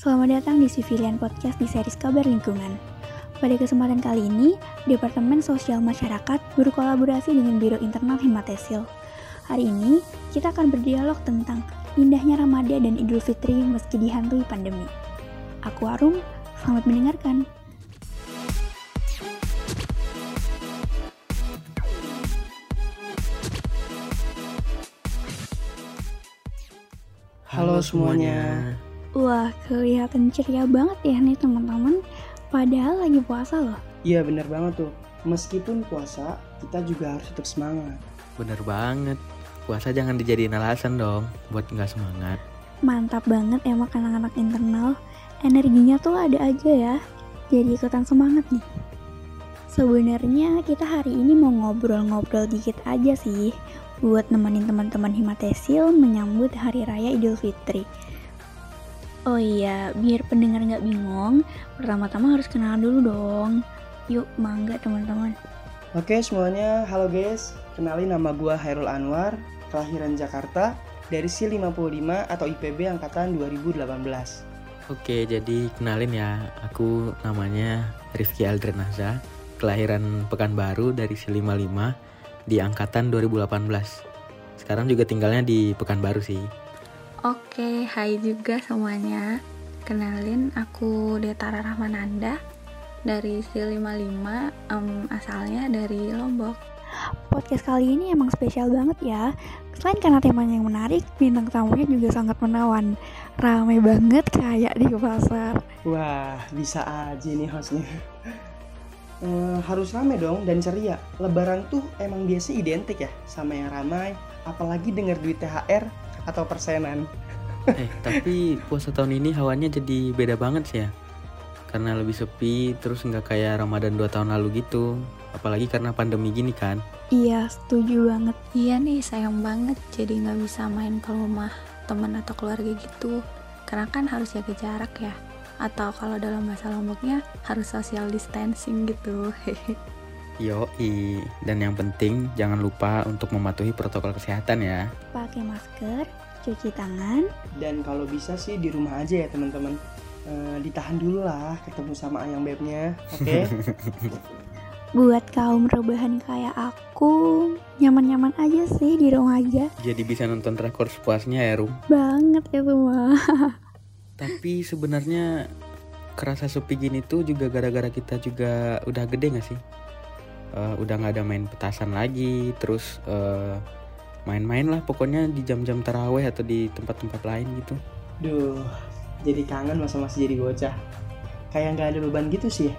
Selamat datang di Civilian Podcast di series Kabar Lingkungan. Pada kesempatan kali ini, Departemen Sosial Masyarakat berkolaborasi dengan Biro Internal Himatesil. Hari ini, kita akan berdialog tentang indahnya Ramadan dan Idul Fitri meski dihantui pandemi. Aku Arum, selamat mendengarkan. Halo semuanya. Wah, kelihatan ceria banget ya nih teman-teman. Padahal lagi puasa loh. Iya bener banget tuh. Meskipun puasa, kita juga harus tetap semangat. Bener banget. Puasa jangan dijadiin alasan dong buat nggak semangat. Mantap banget emang anak-anak internal. Energinya tuh ada aja ya. Jadi ikutan semangat nih. Sebenarnya kita hari ini mau ngobrol-ngobrol dikit aja sih buat nemenin teman-teman Himatesil menyambut Hari Raya Idul Fitri. Oh iya, biar pendengar nggak bingung, pertama-tama harus kenalan dulu dong. Yuk, mangga teman-teman. Oke semuanya, halo guys. Kenalin nama gua Hairul Anwar, kelahiran Jakarta, dari C55 atau IPB angkatan 2018. Oke, jadi kenalin ya. Aku namanya Rifki Aldrenaza, kelahiran Pekanbaru dari C55 di angkatan 2018. Sekarang juga tinggalnya di Pekanbaru sih. Oke, hai juga semuanya. Kenalin, aku Detara Rahmananda dari C55, em, asalnya dari Lombok. Podcast kali ini emang spesial banget ya. Selain karena temanya yang menarik, bintang tamunya juga sangat menawan. Rame banget kayak di pasar. Wah, bisa aja nih hostnya. Eh, harus rame dong dan ceria. Lebaran tuh emang biasa identik ya sama yang ramai, apalagi denger duit THR atau persenan. Eh, tapi puasa tahun ini hawanya jadi beda banget sih ya. Karena lebih sepi, terus nggak kayak Ramadan 2 tahun lalu gitu. Apalagi karena pandemi gini kan. Iya, setuju banget. Iya nih, sayang banget jadi nggak bisa main ke rumah teman atau keluarga gitu. Karena kan harus jaga jarak ya. Atau kalau dalam bahasa Lomboknya harus social distancing gitu. Yoi, dan yang penting jangan lupa untuk mematuhi protokol kesehatan ya. Pakai masker, cuci tangan, Dan kalau bisa sih di rumah aja ya teman-teman. Eh, ditahan dulu lah ketemu sama ayang bebnya, oke? Buat kaum rebahan kayak aku, nyaman-nyaman aja sih di rumah aja. Jadi bisa nonton rekor sepuasnya ya, Rum. Banget ya semua. Tapi sebenarnya kerasa sepi gini tuh juga gara-gara kita juga udah gede gak sih? Eh, udah nggak ada main petasan lagi, terus eh, main-main lah pokoknya di jam-jam taraweh atau di tempat-tempat lain gitu. Duh, jadi kangen masa-masa jadi bocah. Kayak nggak ada beban gitu sih.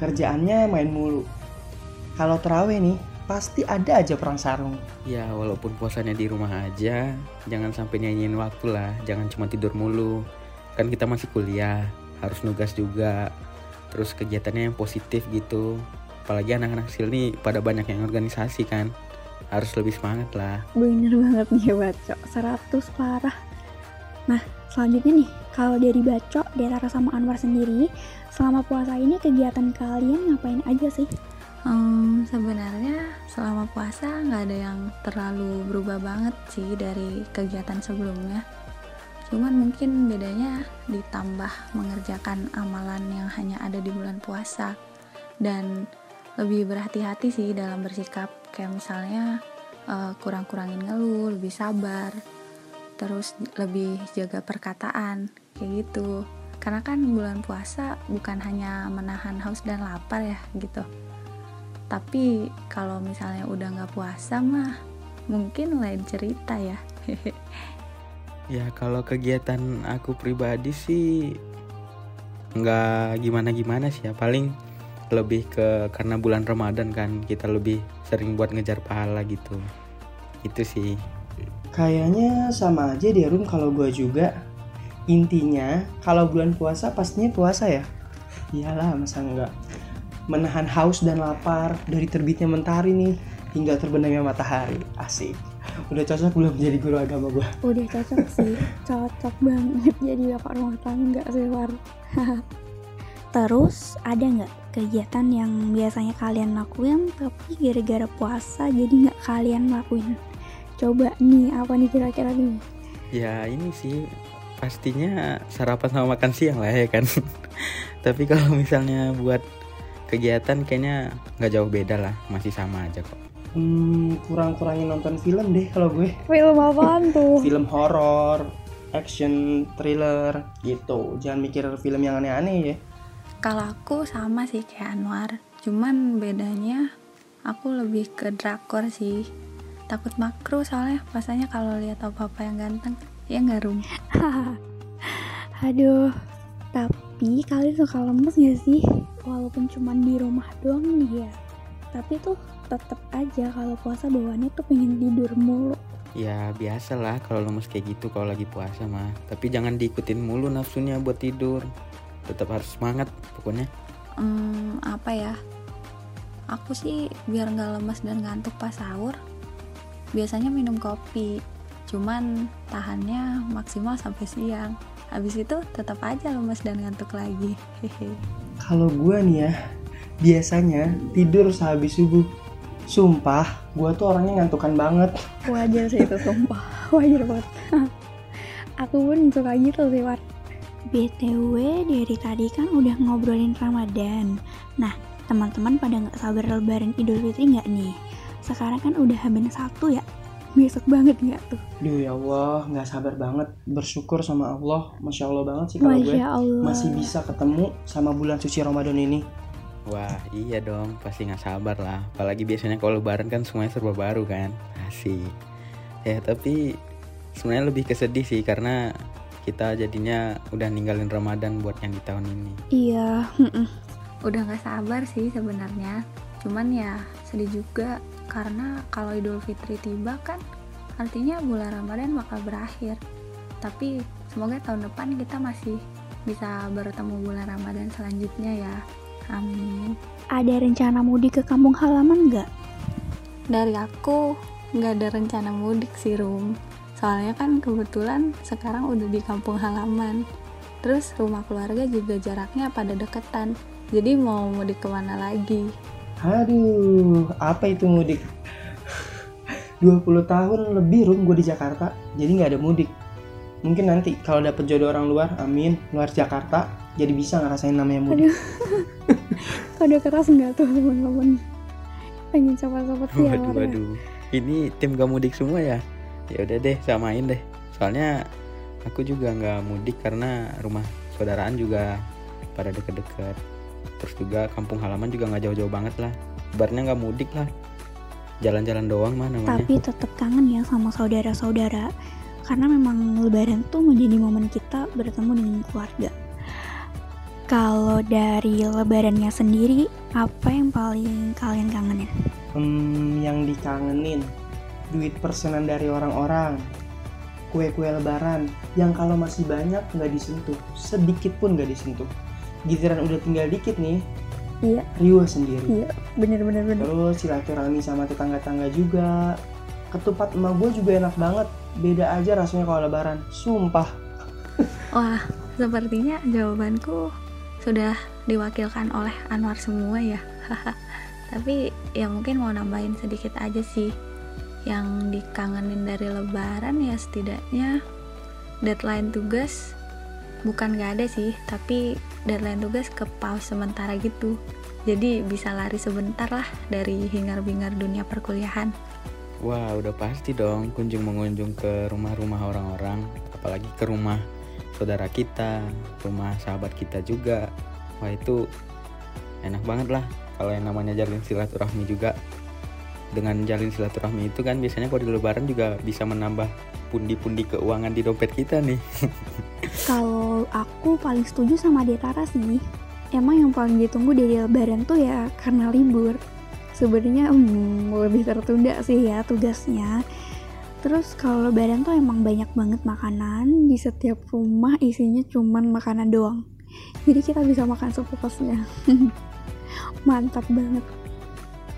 Kerjaannya main mulu. Kalau terawih nih, pasti ada aja perang sarung. Ya walaupun puasanya di rumah aja, jangan sampai nyanyiin waktu lah, jangan cuma tidur mulu. Kan kita masih kuliah, harus nugas juga. Terus kegiatannya yang positif gitu. Apalagi anak-anak kecil nih pada banyak yang organisasi kan. Harus lebih semangat lah. Bener banget nih Baco, 100 parah. Nah, selanjutnya nih, kalau dari Baco, Detara sama Anwar sendiri, selama puasa ini kegiatan kalian ngapain aja sih? Hmm, sebenarnya selama puasa nggak ada yang terlalu berubah banget sih dari kegiatan sebelumnya. Cuman mungkin bedanya ditambah mengerjakan amalan yang hanya ada di bulan puasa dan lebih berhati-hati sih dalam bersikap kayak misalnya eh, kurang-kurangin ngeluh, lebih sabar, terus lebih jaga perkataan kayak gitu. Karena kan bulan puasa bukan hanya menahan haus dan lapar ya gitu. Tapi kalau misalnya udah nggak puasa mah mungkin lain cerita ya. Ya kalau kegiatan aku pribadi sih nggak gimana-gimana sih ya. Paling lebih ke karena bulan Ramadan kan kita lebih sering buat ngejar pahala gitu. Itu sih. Kayaknya sama aja di room kalau gue juga. Intinya, kalau bulan puasa pastinya puasa ya. Iyalah, masa enggak. Menahan haus dan lapar dari terbitnya mentari nih hingga terbenamnya matahari. Asik. Udah cocok belum jadi guru agama gue? Udah cocok sih, cocok banget jadi bapak rumah tangga sih War. Terus ada nggak kegiatan yang biasanya kalian lakuin tapi gara-gara puasa jadi nggak kalian lakuin? Coba nih apa nih kira-kira nih? Ya ini sih pastinya sarapan sama makan siang lah ya kan tapi kalau misalnya buat kegiatan kayaknya nggak jauh beda lah masih sama aja kok Hmm, kurang-kurangin nonton film deh kalau gue. Film apaan tuh? Film horor, action, thriller gitu. Jangan mikir film yang aneh-aneh ya. Kalau aku sama sih kayak Anwar, cuman bedanya aku lebih ke drakor sih. Takut makro soalnya pasanya kalau lihat apa-apa yang ganteng, ya nggak rum. Aduh, tapi kalian suka lemes gak sih? Walaupun cuma di rumah doang nih ya. Tapi tuh tetep aja kalau puasa bawaannya tuh pengen tidur mulu. ya biasa lah kalau lemes kayak gitu kalau lagi puasa mah tapi jangan diikutin mulu nafsunya buat tidur tetap harus semangat pokoknya Hmm, apa ya? Aku sih biar nggak lemas dan ngantuk pas sahur, biasanya minum kopi. Cuman tahannya maksimal sampai siang. Habis itu tetap aja lemas dan ngantuk lagi. Hehe. Kalau gue nih ya, biasanya tidur sehabis subuh. Sumpah, gue tuh orangnya ngantukan banget. Wajar sih itu sumpah. Wajar banget. Aku pun suka gitu sih, War. BTW dari tadi kan udah ngobrolin Ramadan. Nah, teman-teman pada nggak sabar lebaran Idul Fitri nggak nih? Sekarang kan udah hamil satu ya. Besok banget nggak tuh? Duh ya Allah, nggak sabar banget. Bersyukur sama Allah, masya Allah banget sih kalau gue Allah. masih bisa ketemu sama bulan suci Ramadan ini. wah iya dong pasti nggak sabar lah apalagi biasanya kalau lebaran kan semuanya serba baru kan asik ya tapi sebenarnya lebih kesedih sih karena kita jadinya udah ninggalin Ramadan buat yang di tahun ini Iya. Udah nggak sabar sih sebenarnya. Cuman ya sedih juga karena kalau Idul Fitri tiba kan artinya bulan Ramadan bakal berakhir. Tapi semoga tahun depan kita masih bisa bertemu bulan Ramadan selanjutnya ya. Amin. ada rencana mudik ke kampung halaman nggak? Dari aku nggak ada rencana mudik sih Rum. Soalnya kan kebetulan sekarang udah di kampung halaman. Terus rumah keluarga juga jaraknya pada deketan. Jadi mau mudik ke mana lagi? Aduh, apa itu mudik? 20 tahun lebih rum gue di Jakarta, jadi nggak ada mudik. Mungkin nanti kalau dapet jodoh orang luar, amin, luar Jakarta, jadi bisa ngerasain namanya mudik. Kode keras nggak tuh teman-teman? Pengen sih ya, waduh waduh ini tim gak mudik semua ya ya udah deh samain deh soalnya aku juga nggak mudik karena rumah saudaraan juga pada deket-deket terus juga kampung halaman juga nggak jauh-jauh banget lah Ibaratnya nggak mudik lah jalan-jalan doang mah namanya Tapi tetap kangen ya sama saudara-saudara. Karena memang lebaran tuh menjadi momen kita bertemu dengan keluarga. Kalau dari lebarannya sendiri, apa yang paling kalian kangenin? Hmm, yang dikangenin, duit persenan dari orang-orang, kue-kue lebaran, yang kalau masih banyak nggak disentuh, sedikit pun nggak disentuh. Giliran udah tinggal dikit nih, Iya. riuh sendiri. Iya, bener-bener bener. Terus silaturahmi sama tetangga-tetangga juga. Ketupat emak gue juga enak banget. Beda aja rasanya kalau lebaran. Sumpah. Wah, sepertinya jawabanku sudah diwakilkan oleh Anwar semua ya. Tapi ya mungkin mau nambahin sedikit aja sih. Yang dikangenin dari lebaran ya setidaknya deadline tugas bukan gak ada sih, tapi deadline tugas ke pause sementara gitu. Jadi bisa lari sebentar lah dari hingar-bingar dunia perkuliahan. Wah udah pasti dong kunjung mengunjung ke rumah-rumah orang-orang Apalagi ke rumah saudara kita, rumah sahabat kita juga Wah itu enak banget lah kalau yang namanya jalin silaturahmi juga Dengan jalin silaturahmi itu kan biasanya kalau di lebaran juga bisa menambah pundi-pundi keuangan di dompet kita nih Kalau aku paling setuju sama Detara sih. Emang yang paling ditunggu dari lebaran tuh ya karena libur. Sebenarnya hmm, lebih tertunda sih ya tugasnya. Terus kalau lebaran tuh emang banyak banget makanan di setiap rumah isinya cuman makanan doang. Jadi kita bisa makan sepuasnya. Mantap banget.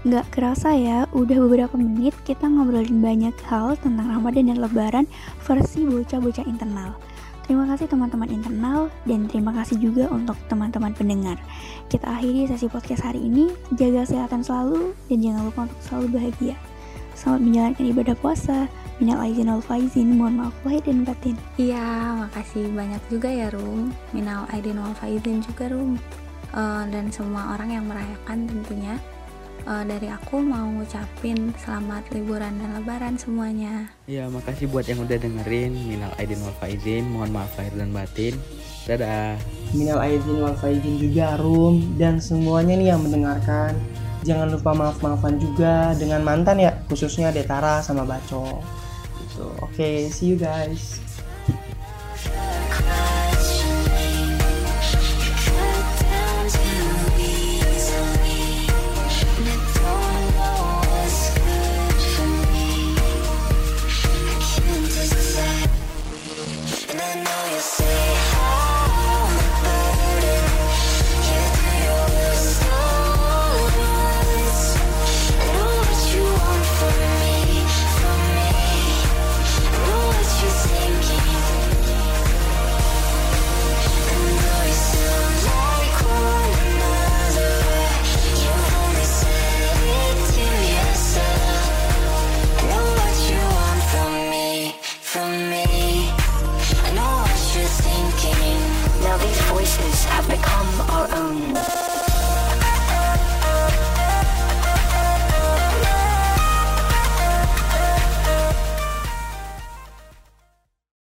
Nggak kerasa ya, udah beberapa menit kita ngobrolin banyak hal tentang Ramadan dan Lebaran versi bocah-bocah internal. Terima kasih teman-teman internal dan terima kasih juga untuk teman-teman pendengar. Kita akhiri sesi podcast hari ini. Jaga kesehatan selalu dan jangan lupa untuk selalu bahagia. Selamat menjalankan ibadah puasa. Minal aizin wal faizin, mohon maaf lahir dan batin. Iya, makasih banyak juga ya Rum. Minal aidin wal faizin juga Rum. Uh, dan semua orang yang merayakan tentunya. Uh, dari aku mau ngucapin selamat liburan dan lebaran semuanya. Iya, makasih buat yang udah dengerin. Minal aidin wal faizin, mohon maaf lahir dan batin. Dadah. Minal aidin wal faizin juga Rum dan semuanya nih yang mendengarkan. Jangan lupa maaf-maafan juga dengan mantan ya, khususnya Detara sama Baco. Gitu. Oke, okay, see you guys.